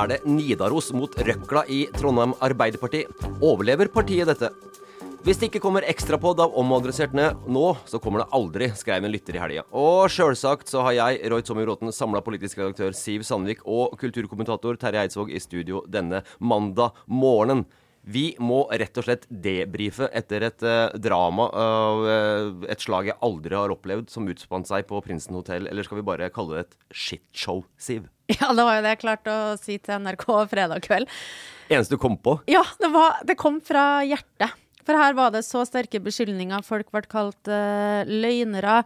er det Nidaros mot Røkla i Trondheim Arbeiderparti. Overlever partiet dette? Hvis det ikke kommer ekstrapod av omadressert nå, så kommer det aldri, skrev en lytter i helga. Og sjølsagt så har jeg, Roy Tommy Bråten, samla politisk redaktør Siv Sandvik og kulturkommentator Terje Eidsvåg i studio denne mandag morgenen. Vi må rett og slett debrife etter et eh, drama eh, et slag jeg aldri har opplevd, som utspant seg på Prinsen hotell. Eller skal vi bare kalle det et shitshow, Siv? Ja, det var jo det jeg klarte å si til NRK fredag kveld. Eneste du kom på? Ja, det, var, det kom fra hjertet. For her var det så sterke beskyldninger. Folk ble kalt uh, løgnere.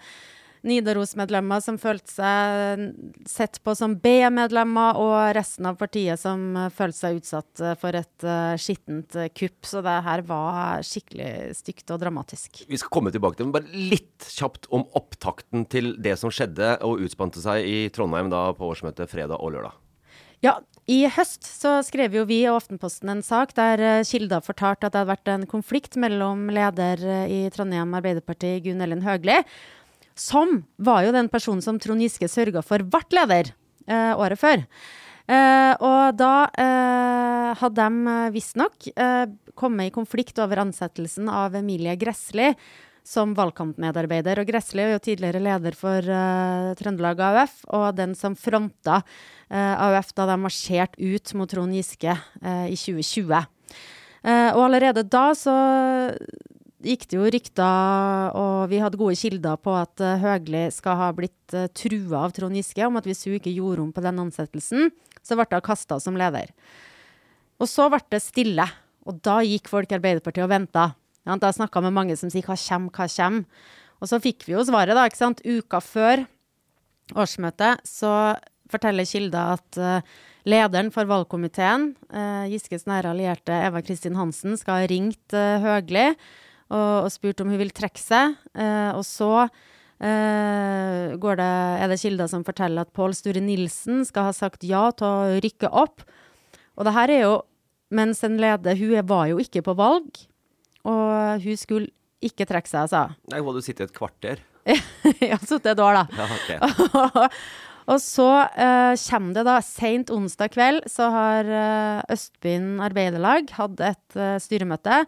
Nidaros-medlemmer som følte seg sett på som B-medlemmer, og resten av partiet som følte seg utsatt for et uh, skittent kupp. Så det her var skikkelig stygt og dramatisk. Vi skal komme tilbake til det, men bare litt kjapt om opptakten til det som skjedde og utspante seg i Trondheim da på årsmøtet fredag og lørdag. Ja, i høst så skrev jo vi og Aftenposten en sak der kilder fortalte at det hadde vært en konflikt mellom leder i Trondheim Arbeiderparti, Gunn Ellen Høgli, som var jo den personen som Trond Giske sørga for ble leder eh, året før. Eh, og da eh, hadde de visstnok eh, kommet i konflikt over ansettelsen av Emilie Gressli som valgkampmedarbeider. Og Gressli er jo tidligere leder for uh, Trøndelag AUF, og den som fronta uh, AUF da de marsjerte ut mot Trond Giske uh, i 2020. og allerede da så gikk det jo rykter, og vi hadde gode kilder på at uh, Høgli skal ha blitt uh, trua av Trond Giske om at hvis hun ikke gjorde om på den ansettelsen, så ble hun kasta som leder. Og så ble det stille, og da gikk folk i Arbeiderpartiet og venta. Ja, da snakka med mange som sier 'hva kjem, hva kjem'? Og så fikk vi jo svaret, da. ikke sant? Uka før årsmøtet så forteller kilder at uh, lederen for valgkomiteen, uh, Giskes nære allierte Eva Kristin Hansen, skal ha ringt uh, Høgli og, og, spurt om hun vil trekke seg. og så det, er det kilder som forteller at Pål Sture Nilsen skal ha sagt ja til å rykke opp. Og det her er jo mens en leder Hun var jo ikke på valg. Og hun skulle ikke trekke seg, altså. Nei, Hun hadde sittet et kvarter. ja, sittet et år, da. Ja, okay. og så uh, kommer det da Seint onsdag kveld så har uh, Østbyen Arbeiderlag hatt et uh, styremøte.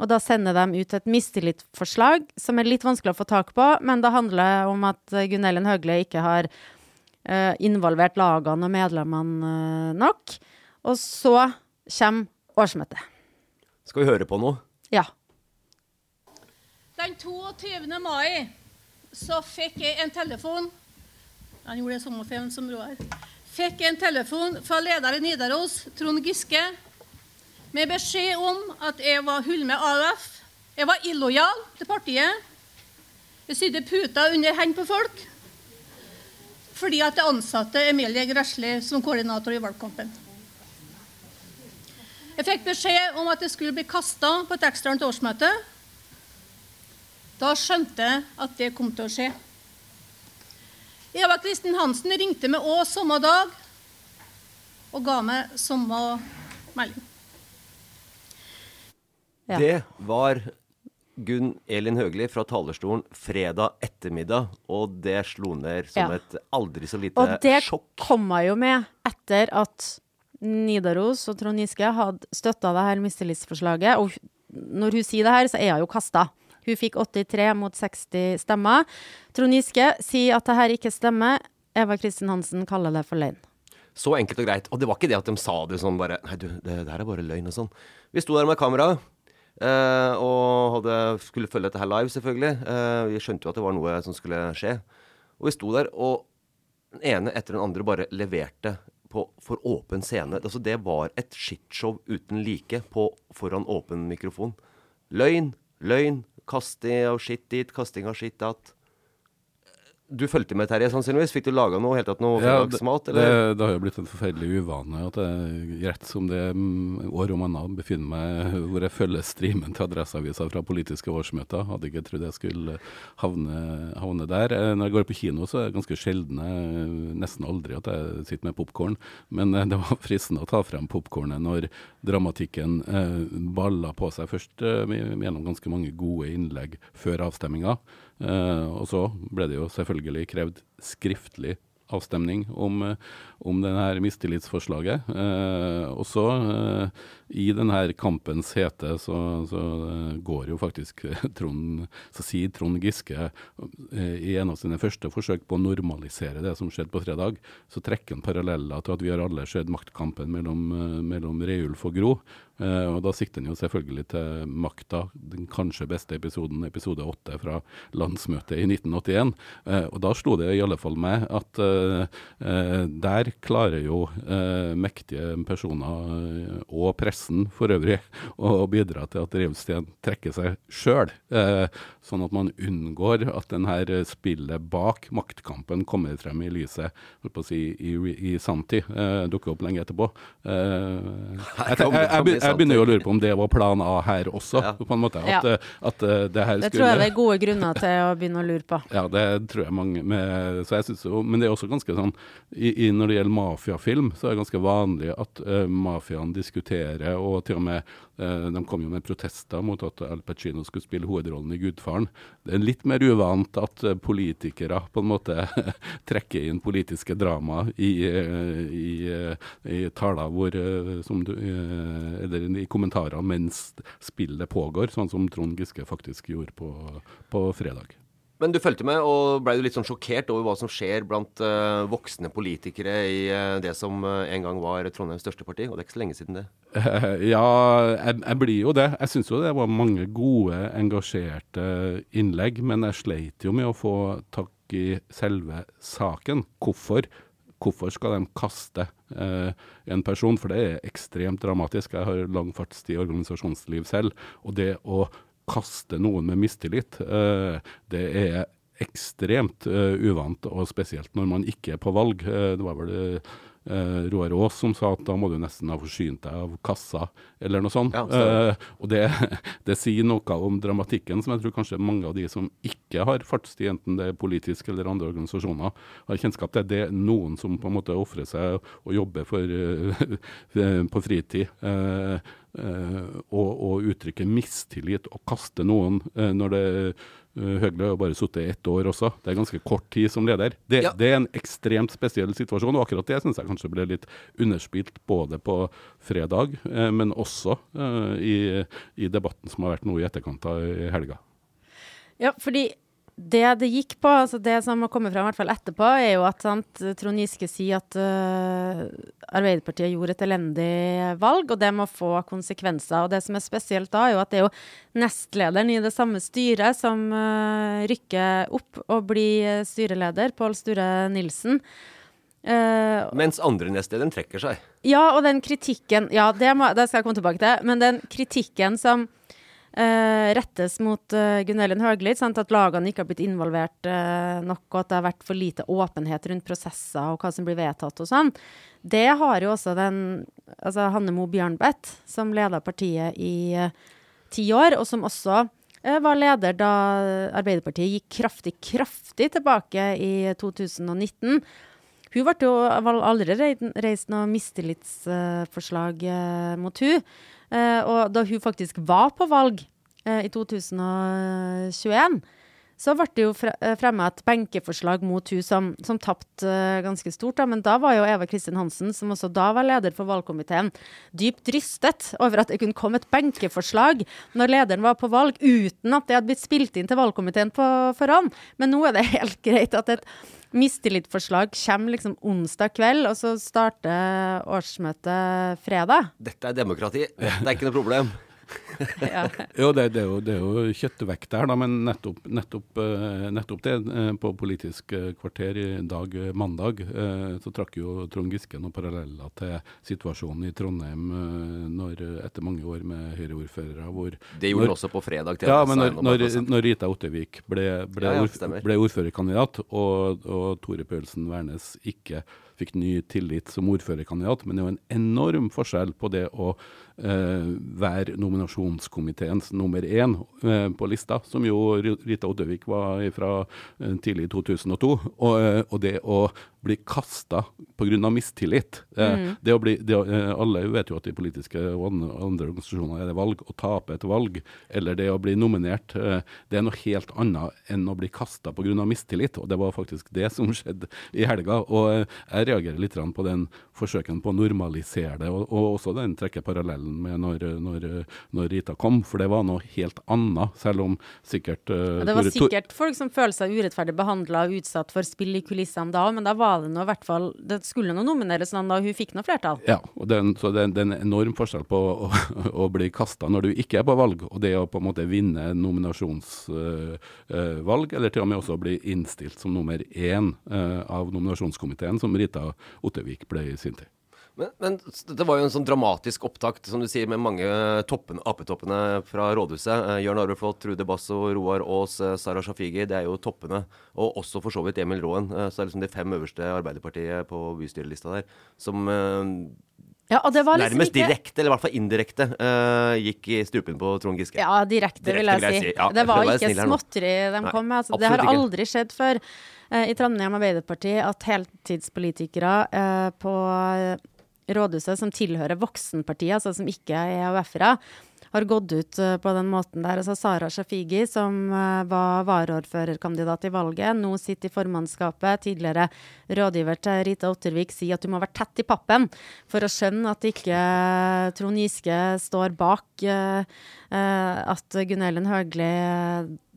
Og da sender de ut et mistillitsforslag som er litt vanskelig å få tak på, men det handler om at Gunn Ellen Høgle ikke har involvert lagene og medlemmene nok. Og så kommer årsmøtet. Skal vi høre på noe? Ja. Den 22. mai så fikk jeg en telefon Han gjorde det sommerferien som Roar. Fikk en telefon fra leder i Nidaros, Trond Giske, med beskjed om at jeg var hull med AUF. Jeg var illojal til partiet. Jeg sydde puter under hendene på folk fordi at jeg ansatte Emilie Gresli som koordinator i valgkampen. Jeg fikk beskjed om at jeg skulle bli kasta på et eksternt årsmøte. Da skjønte jeg at det kom til å skje. Eva Kristin Hansen ringte meg òg samme dag og ga meg samme melding. Ja. Det var Gunn Elin Høgli fra talerstolen fredag ettermiddag, og det slo ned som Ja. et aldri så lite sjokk. Og det sjokk. kom jeg jo med etter at Nidaros og Trond Giske hadde støtta det her mistillitsforslaget. Og når hun sier det her, så er hun jo kasta. Hun fikk 83 mot 60 stemmer. Trond Giske sier at det her ikke stemmer. Eva Kristin Hansen kaller det for løgn. Så enkelt og greit. Og det var ikke det at de sa det sånn bare Nei, du, det, her er bare løgn og sånn. Vi sto der med kamera. Eh, og hadde, skulle følge dette her live, selvfølgelig. Eh, vi skjønte jo at det var noe som skulle skje. Og vi sto der, og den ene etter den andre bare leverte på, for åpen scene. Altså, det var et shitshow uten like på, foran åpen mikrofon. Løgn, løgn, kasting av skitt dit, kasting av skitt dat. Du fulgte med, Terje, sannsynligvis. Fikk du laga noe helt tatt noe Ja, fredagsmat? det, det har jo blitt en forferdelig uvane at jeg rett som det mm, år om annet befinner meg hvor jeg følger streamen til Adresseavisa fra politiske årsmøter. Hadde ikke trodd jeg skulle havne, havne der. Eh, Når jeg går på kino, så er det ganske sjelden, eh, nesten aldri, at jeg sitter med popkorn. Men eh, det var fristende å ta frem popkornet når dramatikken eh, balla på seg først eh, gjennom ganske mange gode innlegg før avstemminga. Eh, og så ble det jo selvfølgelig krevd skriftlig avstemning om, eh, om denne mistillitsforslaget. Eh, og så, eh, i denne kampens hete, så, så eh, går jo faktisk Trond Så sier Trond Giske eh, i en av sine første forsøk på å normalisere det som skjedde på fredag, så trekker han paralleller til at vi har alle sett maktkampen mellom, eh, mellom Reulf og Gro. Eh, og da sikter han jo selvfølgelig til makta, den kanskje beste episoden, episode åtte fra landsmøtet i 1981. Eh, og da slo det i alle fall meg at eh, eh, der klarer jo eh, mektige personer eh, og pressen for øvrig å bidra til at Rivsten trekker seg sjøl, eh, sånn at man unngår at denne spillet bak maktkampen kommer frem i lyset holdt på å si, i, i sanntid. Eh, dukker opp lenge etterpå. Eh, jeg, jeg, jeg, jeg, jeg begynner jo å lure på om det var plan A her også, Ja. på en måte. At, Ja. eh, at eh, det her Det tror jeg det er gode grunner til å begynne å lure på. ja, det tror jeg mange med, så jeg synes jo, Men det er også ganske sånn i, i, Når det gjelder mafiafilm, så er det ganske vanlig at uh, mafiaen diskuterer, og til og med eh, De kom jo med protester mot at Al Pacino skulle spille hovedrollen i 'Gudfaren'. Det er litt mer uvant at eh, politikere på en måte trekker inn politiske drama i, i, i taler hvor du, Eller i kommentarer mens spillet pågår, sånn som Trond Giske faktisk gjorde på, på fredag. Men du fulgte med, og ble du litt sånn sjokkert over hva som skjer blant uh, voksne politikere i uh, det som uh, en gang var Trondheims største parti? Og det er ikke så lenge siden det. Ja, jeg, jeg blir jo det. Jeg syns jo det var mange gode, engasjerte innlegg, men jeg sleit jo med å få tak i selve saken. Hvorfor? Hvorfor skal de kaste en person? For det er ekstremt dramatisk. Jeg har lang fartstid i organisasjonsliv selv. Og det å kaste noen med mistillit, eh, det er ekstremt eh, uvant, og spesielt når man ikke er på valg. Eh, det var vel eh, Roar Aas som sa at da må du nesten ha forsynt deg av kassa, eller noe sånt. Ja, så. Eh, og det, det sier noe om dramatikken som jeg tror kanskje mange av de som ikke har fartstid, enten det er politisk eller andre organisasjoner, har kjennskap til. Det er noen som på en måte ofrer seg og jobber for, eh, på fritid. eh, eh, og, og uttrykke mistillit og kaste noen eh, når det uh, Høgle har jo bare sittet ett år også. Det er ganske kort tid som leder. Det, Ja. det er en ekstremt spesiell situasjon, og akkurat det syns jeg kanskje ble litt underspilt både på fredag, eh, men også eh, i, i debatten som har vært nå i etterkant av helga. Ja, fordi det det gikk på, altså det som har kommet fram i hvert fall etterpå, er jo at sant, Trond Giske sier at uh, Arbeiderpartiet gjorde et elendig valg, og det må få konsekvenser. Og det som er spesielt da, er jo at det er jo nestlederen i det samme styret som uh, rykker opp og blir styreleder, Pål Sture Nilsen. Uh, Mens andre nestlederen trekker seg. ja, og den kritikken Ja, det, må, det skal jeg komme tilbake til. Men den kritikken som eh, rettes mot eh, Gunn Elin Høgli. At lagene ikke har blitt involvert eh, nok, og at det har vært for lite åpenhet rundt prosesser og hva som blir vedtatt og sånn. Det har jo også den altså Hanne Mo Bjørnbeth, som leda partiet i ti år, og som også var leder da Arbeiderpartiet gikk kraftig, kraftig tilbake i 2019. Hun ble jo aldri reist noe mistillitsforslag mot hun. Eh, og da hun faktisk var på valg eh, i 2021, så ble det jo eh, fremma et benkeforslag mot hun som, som tapte eh, ganske stort. Da. Men da var jo Eva Kristin Hansen, som også da var leder for valgkomiteen, dypt rystet over at det kunne komme et benkeforslag når lederen var på valg, uten at det hadde blitt spilt inn til valgkomiteen på forhånd. Men nå er det helt greit at et mistillitsforslag kommer liksom onsdag kveld, og så starter årsmøtet fredag. Dette er demokrati. Det er ikke noe problem. Ja. Jo, det, det, er jo, det er jo kjøttvekt der, da, men nettopp, nettopp, eh, nettopp det. eh, På Politisk eh, kvarter i dag, mandag, så trakk jo Trond Giske noen paralleller til situasjonen i Trondheim når, etter mange år med Høyre-ordførere. hvor Det gjorde han også på fredag. til Ja, men når, når, når Rita Ottervik ble, ble, Ja, ja, ordf- ble ordførerkandidat, og, og Tore Pølsen Wærnes ikke fikk ny tillit som ordførerkandidat, men det er jo en enorm forskjell på det å eh, være nominasjonskomiteens nummer én eh, på lista, som jo Rita Oddøvik var fra eh, tidlig 2002, og, eh, og det å bli kasta pga. mistillit. Eh, det å bli, det eh, alle vet jo at i politiske og andre, organisasjoner er det valg. Å tape et valg, eller det å bli nominert, det er noe helt annet enn å bli kasta pga. mistillit. Og det var faktisk det som skjedde i helga. Og eh, jeg reagerer litt på den forsøken på å normalisere det, og, og også den trekker parallellen med når, når, når Rita kom, for det var noe helt annet, selv om sikkert uh, ja, det var sikkert folk som følte seg urettferdig behandla og utsatt for spill i kulissene da men da var det nå i hvert fall Det skulle nå nomineres noen da, hun fikk noe flertall. Ja, og er så det, er- det er en enorm forskjell på å, å bli kasta når du ikke er på valg, og det å på en måte vinne nominasjonsvalg, eller til og med også bli innstilt som nummer én eh, av nominasjonskomiteen, som Rita Ottervik ble i sin tid. Men, men det var jo en sånn dramatisk opptakt, som du sier, med mange toppen, Ap-toppene fra rådhuset. Eh, Jørn Arve Trude Basso, Roar Aas, eh, Sara Shafigi. Det er jo toppene. Og også for så vidt Emil Råen. Eh, så det er liksom de fem øverste Arbeiderpartiet på bystyrelista der, som Ja, og det var liksom nærmest ikke direkte, eller i hvert fall indirekte, uh, gikk i strupen på Trond Giske. Ja, direkte, Direkte, vil jeg vil jeg si. Ja, det var ikke småtteri de Nei, kom med. Altså, det har aldri skjedd før uh, i Trondheim Arbeiderparti at heltidspolitikere uh, på rådhuset som tilhører voksenpartiet, altså som ikke er AUF-ere, har gått ut eh, på den måten der. Altså Sara Shafigi, som eh, var varaordførerkandidat i valget, nå sitter i formannskapet. Tidligere rådgiver til Rita Ottervik sier at du må være tett i pappen for å skjønne at ikke eh, Trond Giske står bak at Gunn Elin Høgli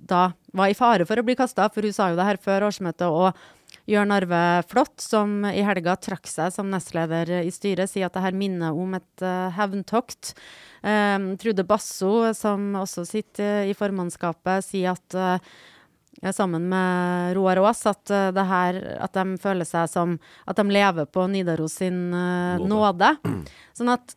da var i fare for å bli kasta, for hun sa jo det her før årsmøtet. og Jørn Arve Flått, som i helga trakk seg som nestleder i styret, sier at det her minner om et uh, hevntokt. Um, Trude Basso, som også sitter i formannskapet, sier at uh, sammen med Roar Aas at, det her, at de føler seg som At de lever på Nidaros sin uh, nåde. Sånn at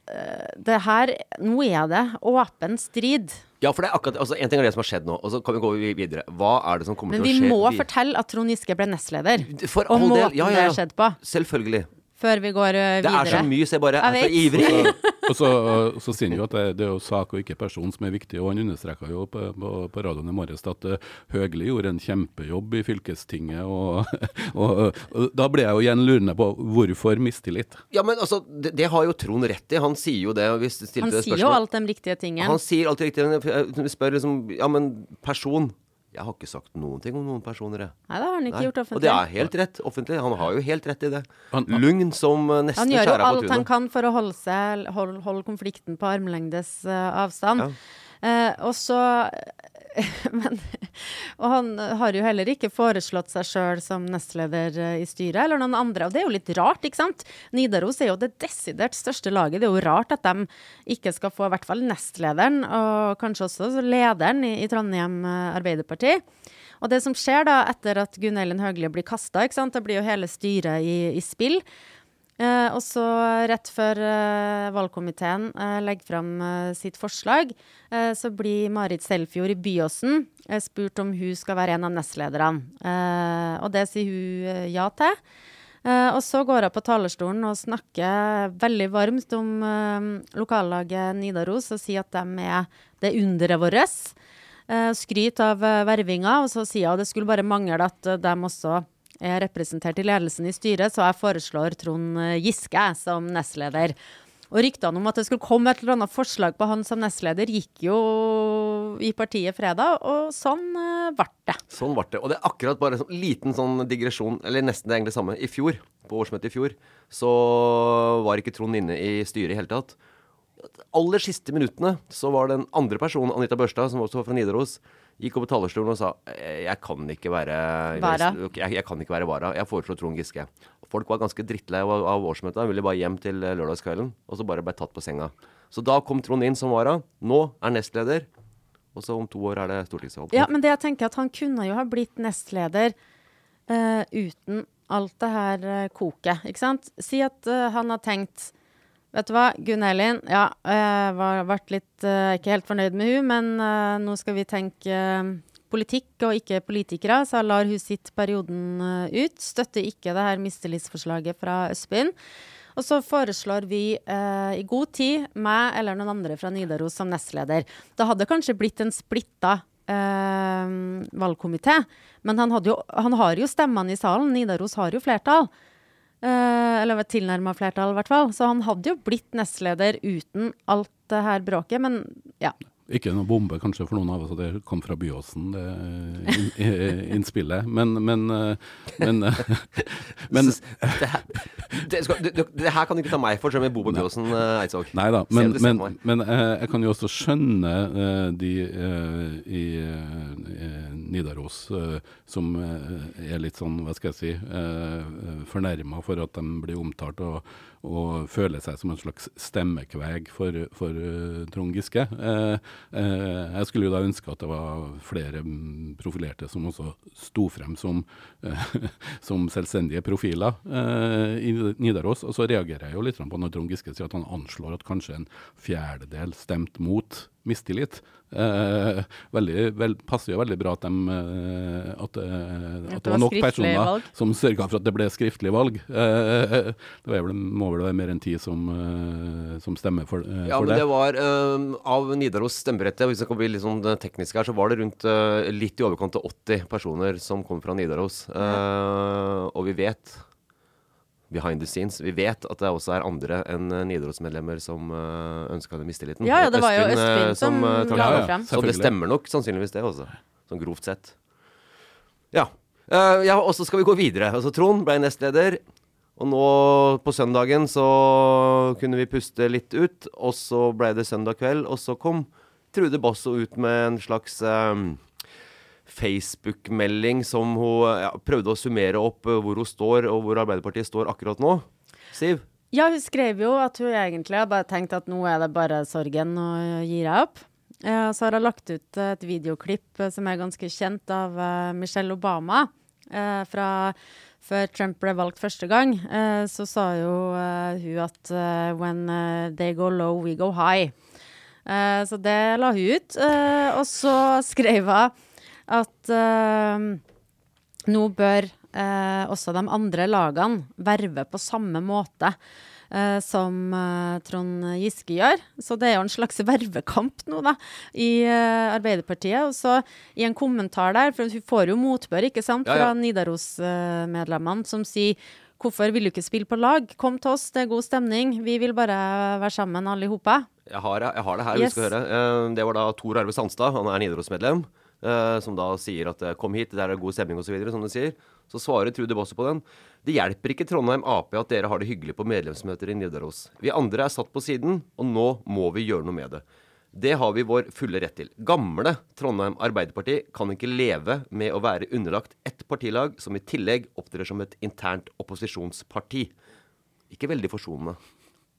det her Nå er det åpen strid. Ja, for det er akkurat altså, En ting er det som har skjedd nå, og så kan vi gå videre. Hva er det som kommer Men til å skje? Men vi må fortelle at Trond Giske ble nestleder. For Og all del, måten ja, ja, det ja. har skjedd på. Selvfølgelig. Før vi går videre. Det er så mye, så jeg bare er Jeg så vet. ivrig. Og så, så sier han jo at det, det er jo sak og ikke person som er viktig, og han understreka jo på, på, på radioen i morges at uh, Høgli gjorde en kjempejobb i fylkestinget, og, og, og da ble jeg jo igjen lurende på hvorfor mistillit? Ja, men altså, det, det har jo Trond rett i. Han sier jo det. Hvis Han det sier jo alt de riktige tingene. Han sier alt riktig. men jeg- jeg spør liksom Ja, men person? Jeg har ikke sagt noen ting om noen personer, jeg. Nei, det har han ikke Nei. gjort Og det er helt rett offentlig. Han har jo helt rett i det. Han- Lugn som neste skjæra på tunet. Han gjør jo alt han kan for å holde, seg, holde, holde konflikten på armlengdes uh, avstand. Ja. Uh, og så men, Og han har jo heller ikke foreslått seg sjøl som nestleder eh, i styret, eller noen andre. Og det er jo litt rart, ikke sant? Nidaros er jo det desidert største laget. Det er jo rart at de ikke skal få i hvert fall nestlederen, og kanskje også lederen i, i Trondheim eh, Arbeiderparti. Og det som skjer da etter at Gunn Elin Høgli blir kasta, da blir jo hele styret i, i spill. Eh, og så rett før eh, valgkomiteen eh, legger fram eh, sitt forslag, eh, så blir Marit Selfjord i Byåsen eh, spurt om hun skal være en av nestlederne. Og det sier hun ja til. Og så går hun på talerstolen og snakker veldig varmt om lokallaget Nidaros og sier at de er det underet vårt. Skryt av vervinga, og så sier hun at det skulle bare mangle at de også er representert i ledelsen i styret, så jeg foreslår Trond uh, Giske som nestleder. Og ryktene om at det skulle komme et eller annet forslag på han som nestleder, gikk jo i partiet fredag, og sånn uh, ble det. Sånn ble det. Og det er akkurat bare en sånn liten sånn digresjon, eller nesten det egentlig samme. I fjor, på årsmøtet i fjor, så var ikke Trond inne i styret i hele tatt. Aller siste minuttene så var den andre personen, Anita Børstad, som også var fra Nidaros, gikk opp på talerstolen og sa «Eh, jeg kan ikke være Vara. Jeg, jeg kan ikke være vara. Jeg foreslår Trond Giske. Folk var ganske drittlei av, av årsmøtet. Ville bare hjem til eh, lørdagskvelden, og så bare ble tatt på senga. Så da kom Trond inn som vara. Nå er nestleder. Og så om to år er det stortingsvalg. Ja, men det jeg tenker at han kunne jo ha blitt nestleder uh, uten alt det her uh, koket, ikke sant? Si at uh, han har tenkt Vet du hva, Gunn Elin, ja, jeg var vært litt eh, ikke helt fornøyd med hun, men eh, nå skal vi tenke eh, politikk og ikke politikere, så lar hun sitte perioden eh, ut. Støtter ikke det her mistillitsforslaget fra Østbyen. Og så foreslår vi eh, i god tid meg eller noen andre fra Nidaros som nestleder. Det hadde kanskje blitt en splitta eh, valgkomité, men han, jo, han har jo stemmene i salen. Nidaros har jo flertall. Eh, eller tilnærma flertall, i hvert fall. Så han hadde jo blitt nestleder uten alt det her bråket, men ja. Ikke noe bombe kanskje for noen av oss, at det kom fra Byåsen, det in, i- innspillet. Men, men, eh, men, eh, men det, her, det, skal, det, her kan du ikke ta meg for, selv om jeg bor på Byåsen, Eidsvåg. Nei da, men, men, men eh, jeg kan jo også skjønne eh, de eh, i eh, Nidaros eh, som eh, er litt sånn, hva skal jeg si, fornærma for at de blir omtalt og, og føler seg som en slags stemmekveg for, for uh, Trond Giske. Eh, eh, jeg skulle jo da ønske at det var flere profilerte som også sto frem som, som selvstendige profiler i Nidaros. Og så reagerer jeg jo litt på når Trond Giske sier at han anslår at kanskje en fjerdedel stemte mot mistillit. Eh, veldig, vel, passer jo veldig bra at, de, eh, at, eh, at det var nok personer valg. som sørga for at det ble skriftlig valg. Eh, det var vel, må vel være mer enn ti som, eh, som stemmer for, eh, Ja, for men det. det var eh, Av Nidaros stemmerette, hvis jeg kan bli litt sånn teknisk her, så var det rundt eh, litt i overkant av 80 personer som kom fra Nidaros. Eh, og vi vet Behind the scenes. Vi vet at det også er andre enn eh, Nidaros-medlemmer som uh, ønska den mistilliten. Ja, ja, det var jo Østbyen, eh, Østbyen som eh, trakk la det frem. Så det stemmer nok sannsynligvis det også, sånn grovt sett. Ja. Uh, ja, og så skal vi gå videre. Altså, Trond ble nestleder. Og nå på søndagen så kunne vi puste litt ut, og så ble det søndag kveld, og så kom Trude Basso ut med en slags eh, Facebook-melding som hun ja, prøvde å summere opp eh, hvor hun står, og hvor Arbeiderpartiet står akkurat nå. Siv? Ja, hun skrev jo at hun egentlig har bare tenkt at nå er det bare sorgen og gir jeg opp. Eh, så har hun lagt ut et videoklipp eh, som er ganske kjent av Michelle Obama. fra før Trump ble valgt første gang, så sa jo hun at when they go low, we go high. Så det la hun ut. og så skrev hun at eh, nå bør eh, også de andre lagene verve på samme måte eh, som Trond Giske gjør. Så det er jo en slags vervekamp nå, da, i Arbeiderpartiet. Og så i en kommentar der, for hun får jo motbør, ikke sant, Ja, ja. fra Nidaros-medlemmene, som sier Hvorfor vil du ikke spille på lag? Kom til oss, det er god stemning. Vi vil bare være sammen, alle i hopa. Jeg har, jeg har det her, Yes. vi skal høre. Det var da Tor Arve Sandstad, han er Nidaros-medlem, eh, som da sier at eh, 'kom hit, der er det god stemning' osv., du sier. Så svarer Trude Bosse på den. Det hjelper ikke Trondheim Ap at dere har det hyggelig på medlemsmøter i Nidaros. Vi andre er satt på siden, og nå må vi gjøre noe med det. Det har vi vår fulle rett til. Gamle Trondheim Arbeiderparti kan ikke leve med å være underlagt ett partilag som i tillegg opptrer som et internt opposisjonsparti. Ikke veldig forsonende.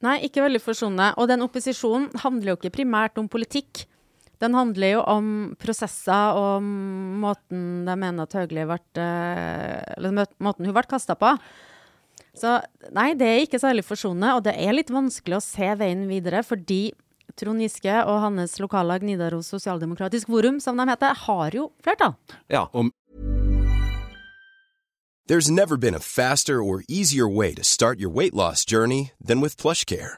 Nei, ikke veldig forsonende. Og den opposisjonen handler jo ikke primært om politikk. Den handler jo om prosesser og måten de mener at Hauglie ble eh, Eller måten hun ble kasta på. Så nei, det er ikke særlig forsonende, og det er litt vanskelig å se veien videre, fordi Trond Giske og hans lokallag Nidaros Sosialdemokratisk Forum, som de heter, har jo flertall. Ja. There's never been a faster or easier way to start your weight loss journey than with PlushCare.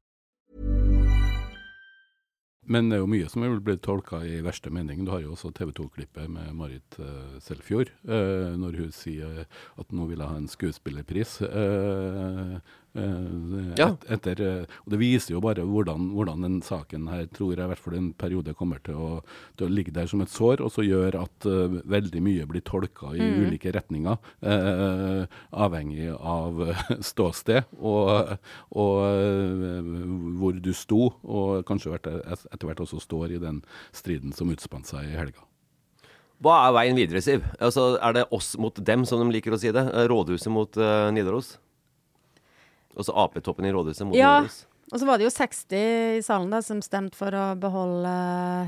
Men det er jo mye som er blitt tolka i verste mening. Du har jo også TV 2-klippet med Marit uh, Selfjord, uh, når hun sier at nå vil jeg ha en skuespillerpris. Uh, Ja. et, etter, uh, og Det viser jo bare hvordan, hvordan den saken her tror jeg i hvert fall en periode kommer til å, til å ligge der som et sår, og så gjør at uh, veldig mye blir tolka i Mm. ulike retninger, uh, avhengig av ståsted og, og uh, hvor du sto, og kanskje etter hvert også står i den striden som utspant seg i helga. Hva er veien videre, Siv? Altså, er det oss mot dem, som de liker å si det? Eh, Rådhuset mot eh, Nidaros? Altså Ap-toppen i rådhuset mot Ja. Nordhus. Og så var det jo 60 i salen da, som stemte for å beholde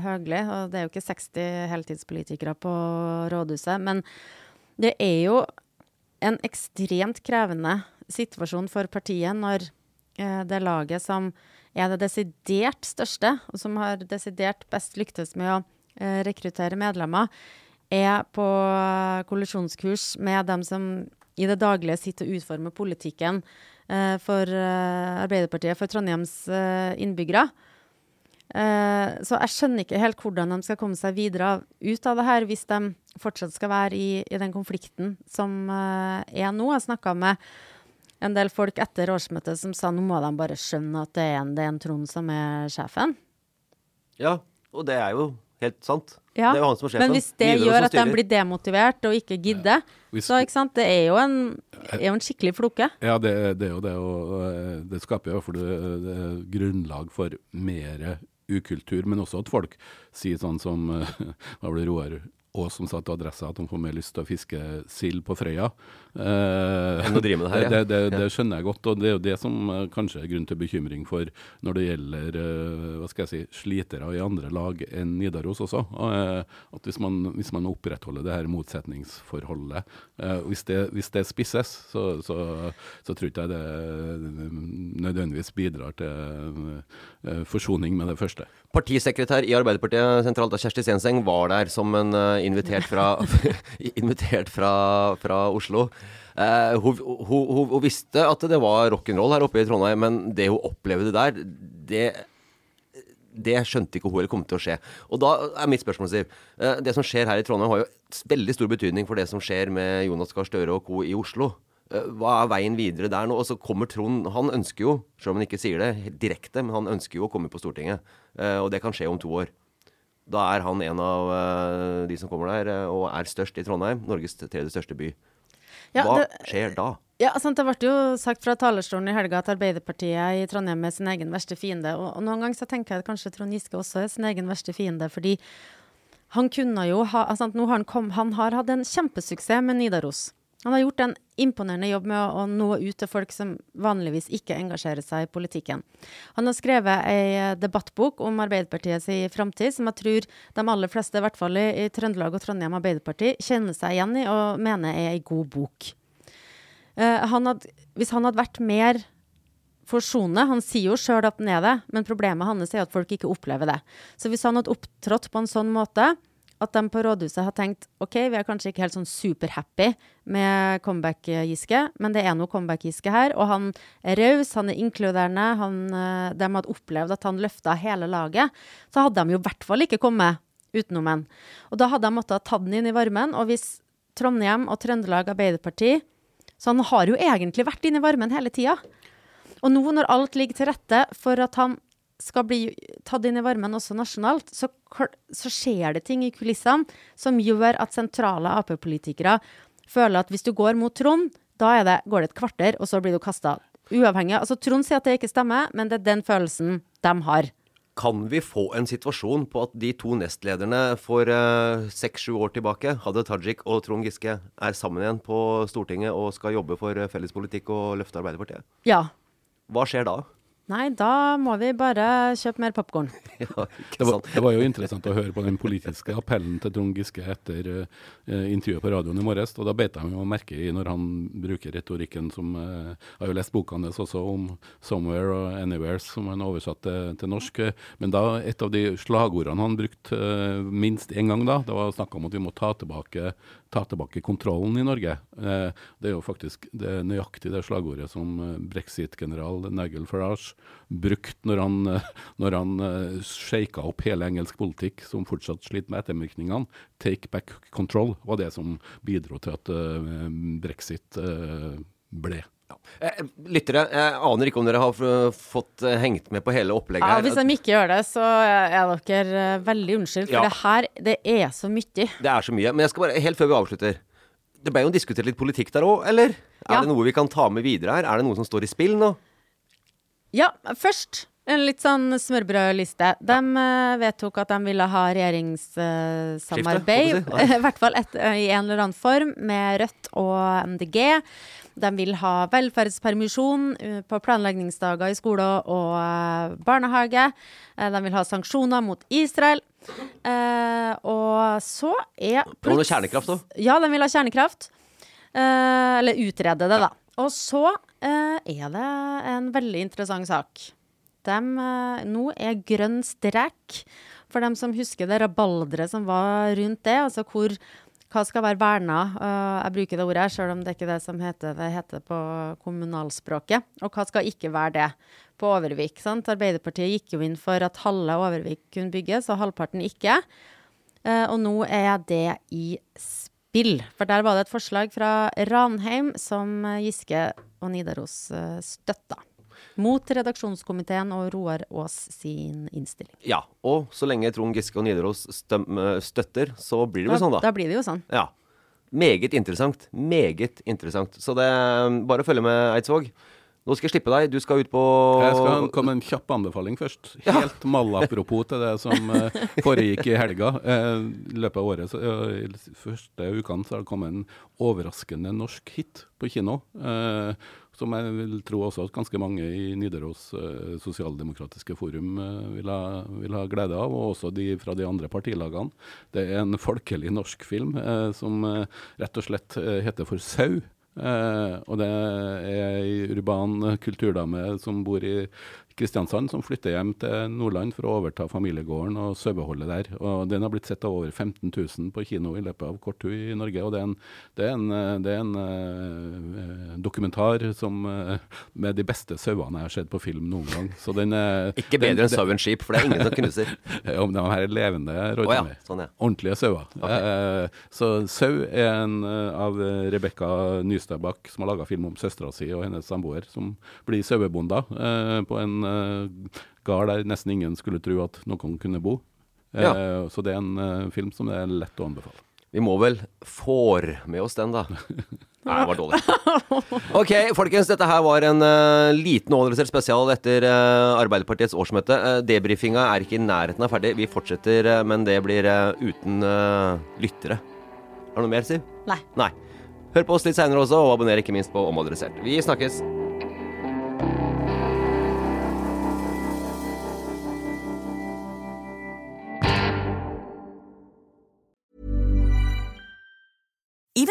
Høgli. Og det er jo ikke 60 heltidspolitikere på rådhuset. Men det er jo en ekstremt krevende situasjon for partiet når eh, det laget som er det desidert største, og som har desidert best lyktes med å eh, rekruttere medlemmer, er på kollisjonskurs med dem som i det daglige sitter og utformer politikken eh, for eh, Arbeiderpartiet, for Trondheims eh, innbyggere. Eh, så jeg skjønner ikke helt hvordan de skal komme seg videre ut av det her, hvis de fortsatt skal være i, i den konflikten som eh, er nå. Jeg snakka med en del folk etter årsmøtet som sa nå må de bare skjønne at det er en, det er en Trond som er sjefen. Ja, og det er jo helt sant. Ja, Det er jo han som er sjefen. Men hvis det Nidaros gjør at de blir demotivert og ikke gidder, Hvis- så ikke sant, det er jo en, er jo en skikkelig floke. Ja, det, det er jo det. Og eh, det skaper jo for det- det grunnlag for mer ukultur, men også at folk sier sånn som eh, Hva blir det Roar Aas som sa til Adressa at de får mer lyst til å fiske sild på Frøya. Eh, det her, ja. det, det, det skjønner jeg godt, og det er jo det som eh, kanskje er grunn til bekymring for når det gjelder eh, hva skal jeg si, slitere i andre lag enn Nidaros også. Eh, at hvis man, hvis man opprettholder det her motsetningsforholdet, eh, hvis, det, hvis det spisses, så, så, så tror ikke jeg det nødvendigvis bidrar til eh, forsoning med det første. Partisekretær i Arbeiderpartiet sentralt, Kjersti Stenseng, var der som en uh, invitert fra, invitert fra, fra Oslo. Uh, hun, hun, hun, hun visste at det var rock'n'roll her oppe i Trondheim, men det hun opplevde der, det det skjønte ikke hun eller kom til å skje. Og da er mitt spørsmål, Siv. eh, Det som skjer her i Trondheim, har jo veldig stor betydning for det som skjer med Jonas Gahr Støre og co. i Oslo. Eh, Hva er veien videre der nå? Og så kommer Trond Han ønsker jo, selv om han ikke sier det direkte, men han ønsker jo å komme på Stortinget. Eh, Og det kan skje om to år. Da er han en av eh, de som kommer der, og er størst i Trondheim. Norges tredje største by. Ja, Hva det- skjer da? Ja, sant, Det ble jo sagt fra talerstolen i helga at Arbeiderpartiet i Trondheim er sin egen verste fiende. Og, og noen ganger så tenker jeg at kanskje Trond Giske også er sin egen verste fiende, fordi han kunne jo ha altså, nå har han, kom, han har hatt en kjempesuksess med Nidaros. Han har gjort en imponerende jobb med å, nå ut til folk som vanligvis ikke engasjerer seg i politikken. Han har skrevet ei debattbok om Arbeiderpartiets framtid, som jeg tror de aller fleste, i hvert fall i, Trøndelag og Trondheim Arbeiderparti, kjenner seg igjen i og mener er ei god bok. Eh, han hadde, hvis han hadde vært mer forsone. Han sier jo sjøl at han er det, men problemet hans er at folk ikke opplever det. Så hvis han hadde opptrådt på en sånn måte at de på rådhuset har tenkt OK, vi er kanskje ikke helt sånn superhappy med comeback-Giske, men det er noe comeback-Giske her. Og han er raus, han er inkluderende. Han, eh, de hadde opplevd at han løfta hele laget. Så hadde de jo i hvert fall ikke kommet utenom en. Og da hadde de måttet tatt den inn i varmen. Og hvis Trondheim og Trøndelag Arbeiderparti Så han har jo egentlig vært inne i varmen hele tida. Og nå når alt ligger til rette for at han skal bli tatt inn i varmen også nasjonalt, så, så skjer det ting i kulissene som gjør at sentrale Ap-politikere føler at hvis du går mot Trond, da er det, går det et kvarter, og så blir du kasta. Uavhengig. Altså, Trond sier at det ikke stemmer, men det er den følelsen de har. Kan vi få en situasjon på at de to nestlederne for seks-sju år tilbake, Hadia Tajik og Trond Giske, er sammen igjen på Stortinget og skal jobbe for felles fellespolitikk og løfte Arbeiderpartiet? Ja. Hva skjer da? Nei, da må vi bare kjøpe mer popkorn. Ja, Det var, det var jo interessant å høre på den politiske appellen til Trond Giske etter uh, intervjuet på radioen i morges. og Da beit jeg meg merke i når han bruker retorikken som uh, Jeg har jo lest boka hans også om 'Somewhere' og 'Anywhere', som han oversatte til, til norsk. Men da et av de slagordene han brukte uh, minst én gang da, det var snakk om at vi må ta tilbake, ta tilbake kontrollen i Norge. Eh, det er jo faktisk det nøyaktig det slagordet som eh, brexit-general Nigel Farage brukte når han, eh, når han shaka opp hele engelsk politikk, som fortsatt sliter med ettervirkningene. 'Take back control' var det som bidro til at brexit ble. Eh, Lyttere, jeg aner ikke om dere har fått eh, hengt med på hele opplegget Ja, her. hvis de ikke gjør det, så er dere eh, veldig unnskyldt, for Ja. det her, det er så mye. Det er så mye. Men jeg skal bare, helt før vi avslutter Det ble jo diskutert litt politikk der òg, eller? Ja. Er det noe vi kan ta med videre her? Er det noe som står i spill nå? Ja, først en litt sånn smørbrødliste. De ja. vedtok at de ville ha regjeringssamarbeid, si. i hvert fall et, eh, i en eller annen form, med Rødt og MDG. De vil ha velferdspermisjon eh, på planleggingsdager i skole og eh, barnehage. Eh, de vil ha sanksjoner mot Israel. Eh, og så er plutselig kjernekraft òg. ja, de vil ha kjernekraft. Eh, eller utrede det, da. Og så eh, er det en veldig interessant sak. Dem, eh, nå er grønn strek, for dem som husker det rabalderet som var rundt det. Altså hvor hva skal være verna? Eh, jeg bruker det ordet selv om det ikke er det som heter det heter på kommunalspråket. Og hva skal ikke være det på Overvik? Sant? Arbeiderpartiet gikk jo inn for at halve Overvik kunne bygges, og halvparten ikke. Eh, og nå er det i spill. For der var det et forslag fra Ranheim som Giske og Nidaros støtta. Mot redaksjonskomiteen og Roar Aas sin innstilling. Ja. Og så lenge Trond Giske og Nidaros eh, støtter, så blir det jo Da, sånn, da. da blir det jo sånn. Ja. Meget interessant. Meget interessant. Så det Bare følg med, Eidsvåg. Nå skal jeg slippe deg. Du skal ut på Jeg skal komme med en kjapp anbefaling først. Helt malapropos til det som eh, foregikk i helga. Eh, I løpet av året, så, eh, i første ukene, så har det kommet en overraskende norsk hit på kino. Eh, som jeg vil tro også at ganske mange i Nidaros eh, sosialdemokratiske forum eh, vil, ha, vil ha glede av, og også de fra de andre partilagene. Det er en folkelig norsk film eh, som rett og slett heter for Sau. Og det er ei urban kulturdame som bor i Kristiansand som flytter hjem til Nordland for å overta familiegården og saueholdet der. Og Den har blitt sett av over 15 000 på kino i løpet av kort tid i Norge. og Det er en, det er en, det er en uh, dokumentar som, uh, med de beste sauene jeg har sett på film noen gang. Så den uh, Ikke bedre enn sauen skip, for det er ingen som knuser. Om de her er levende rådyr. Oh, ja. sånn, ja. Ordentlige sauer. Okay. Så sau er en av Rebekka Nystadbakk som har laga film om søstera si og hennes samboer, som blir sauebonder på en gard der nesten ingen skulle tro at noen kunne bo. Ja. så det er en film som det er lett å anbefale. Vi må vel får med oss den, da. Nei, det var dårlig. Ok, folkens. Dette her var en uh, liten overraskelse spesial etter uh, Arbeiderpartiets årsmøte. Uh, Debrifinga er ikke i nærheten av ferdig. Vi fortsetter, uh, men det blir uten lyttere. Har du noe mer, Siv? Nei. Nei. Hør på oss litt seinere også, og abonner ikke minst på Omadressert. Vi snakkes.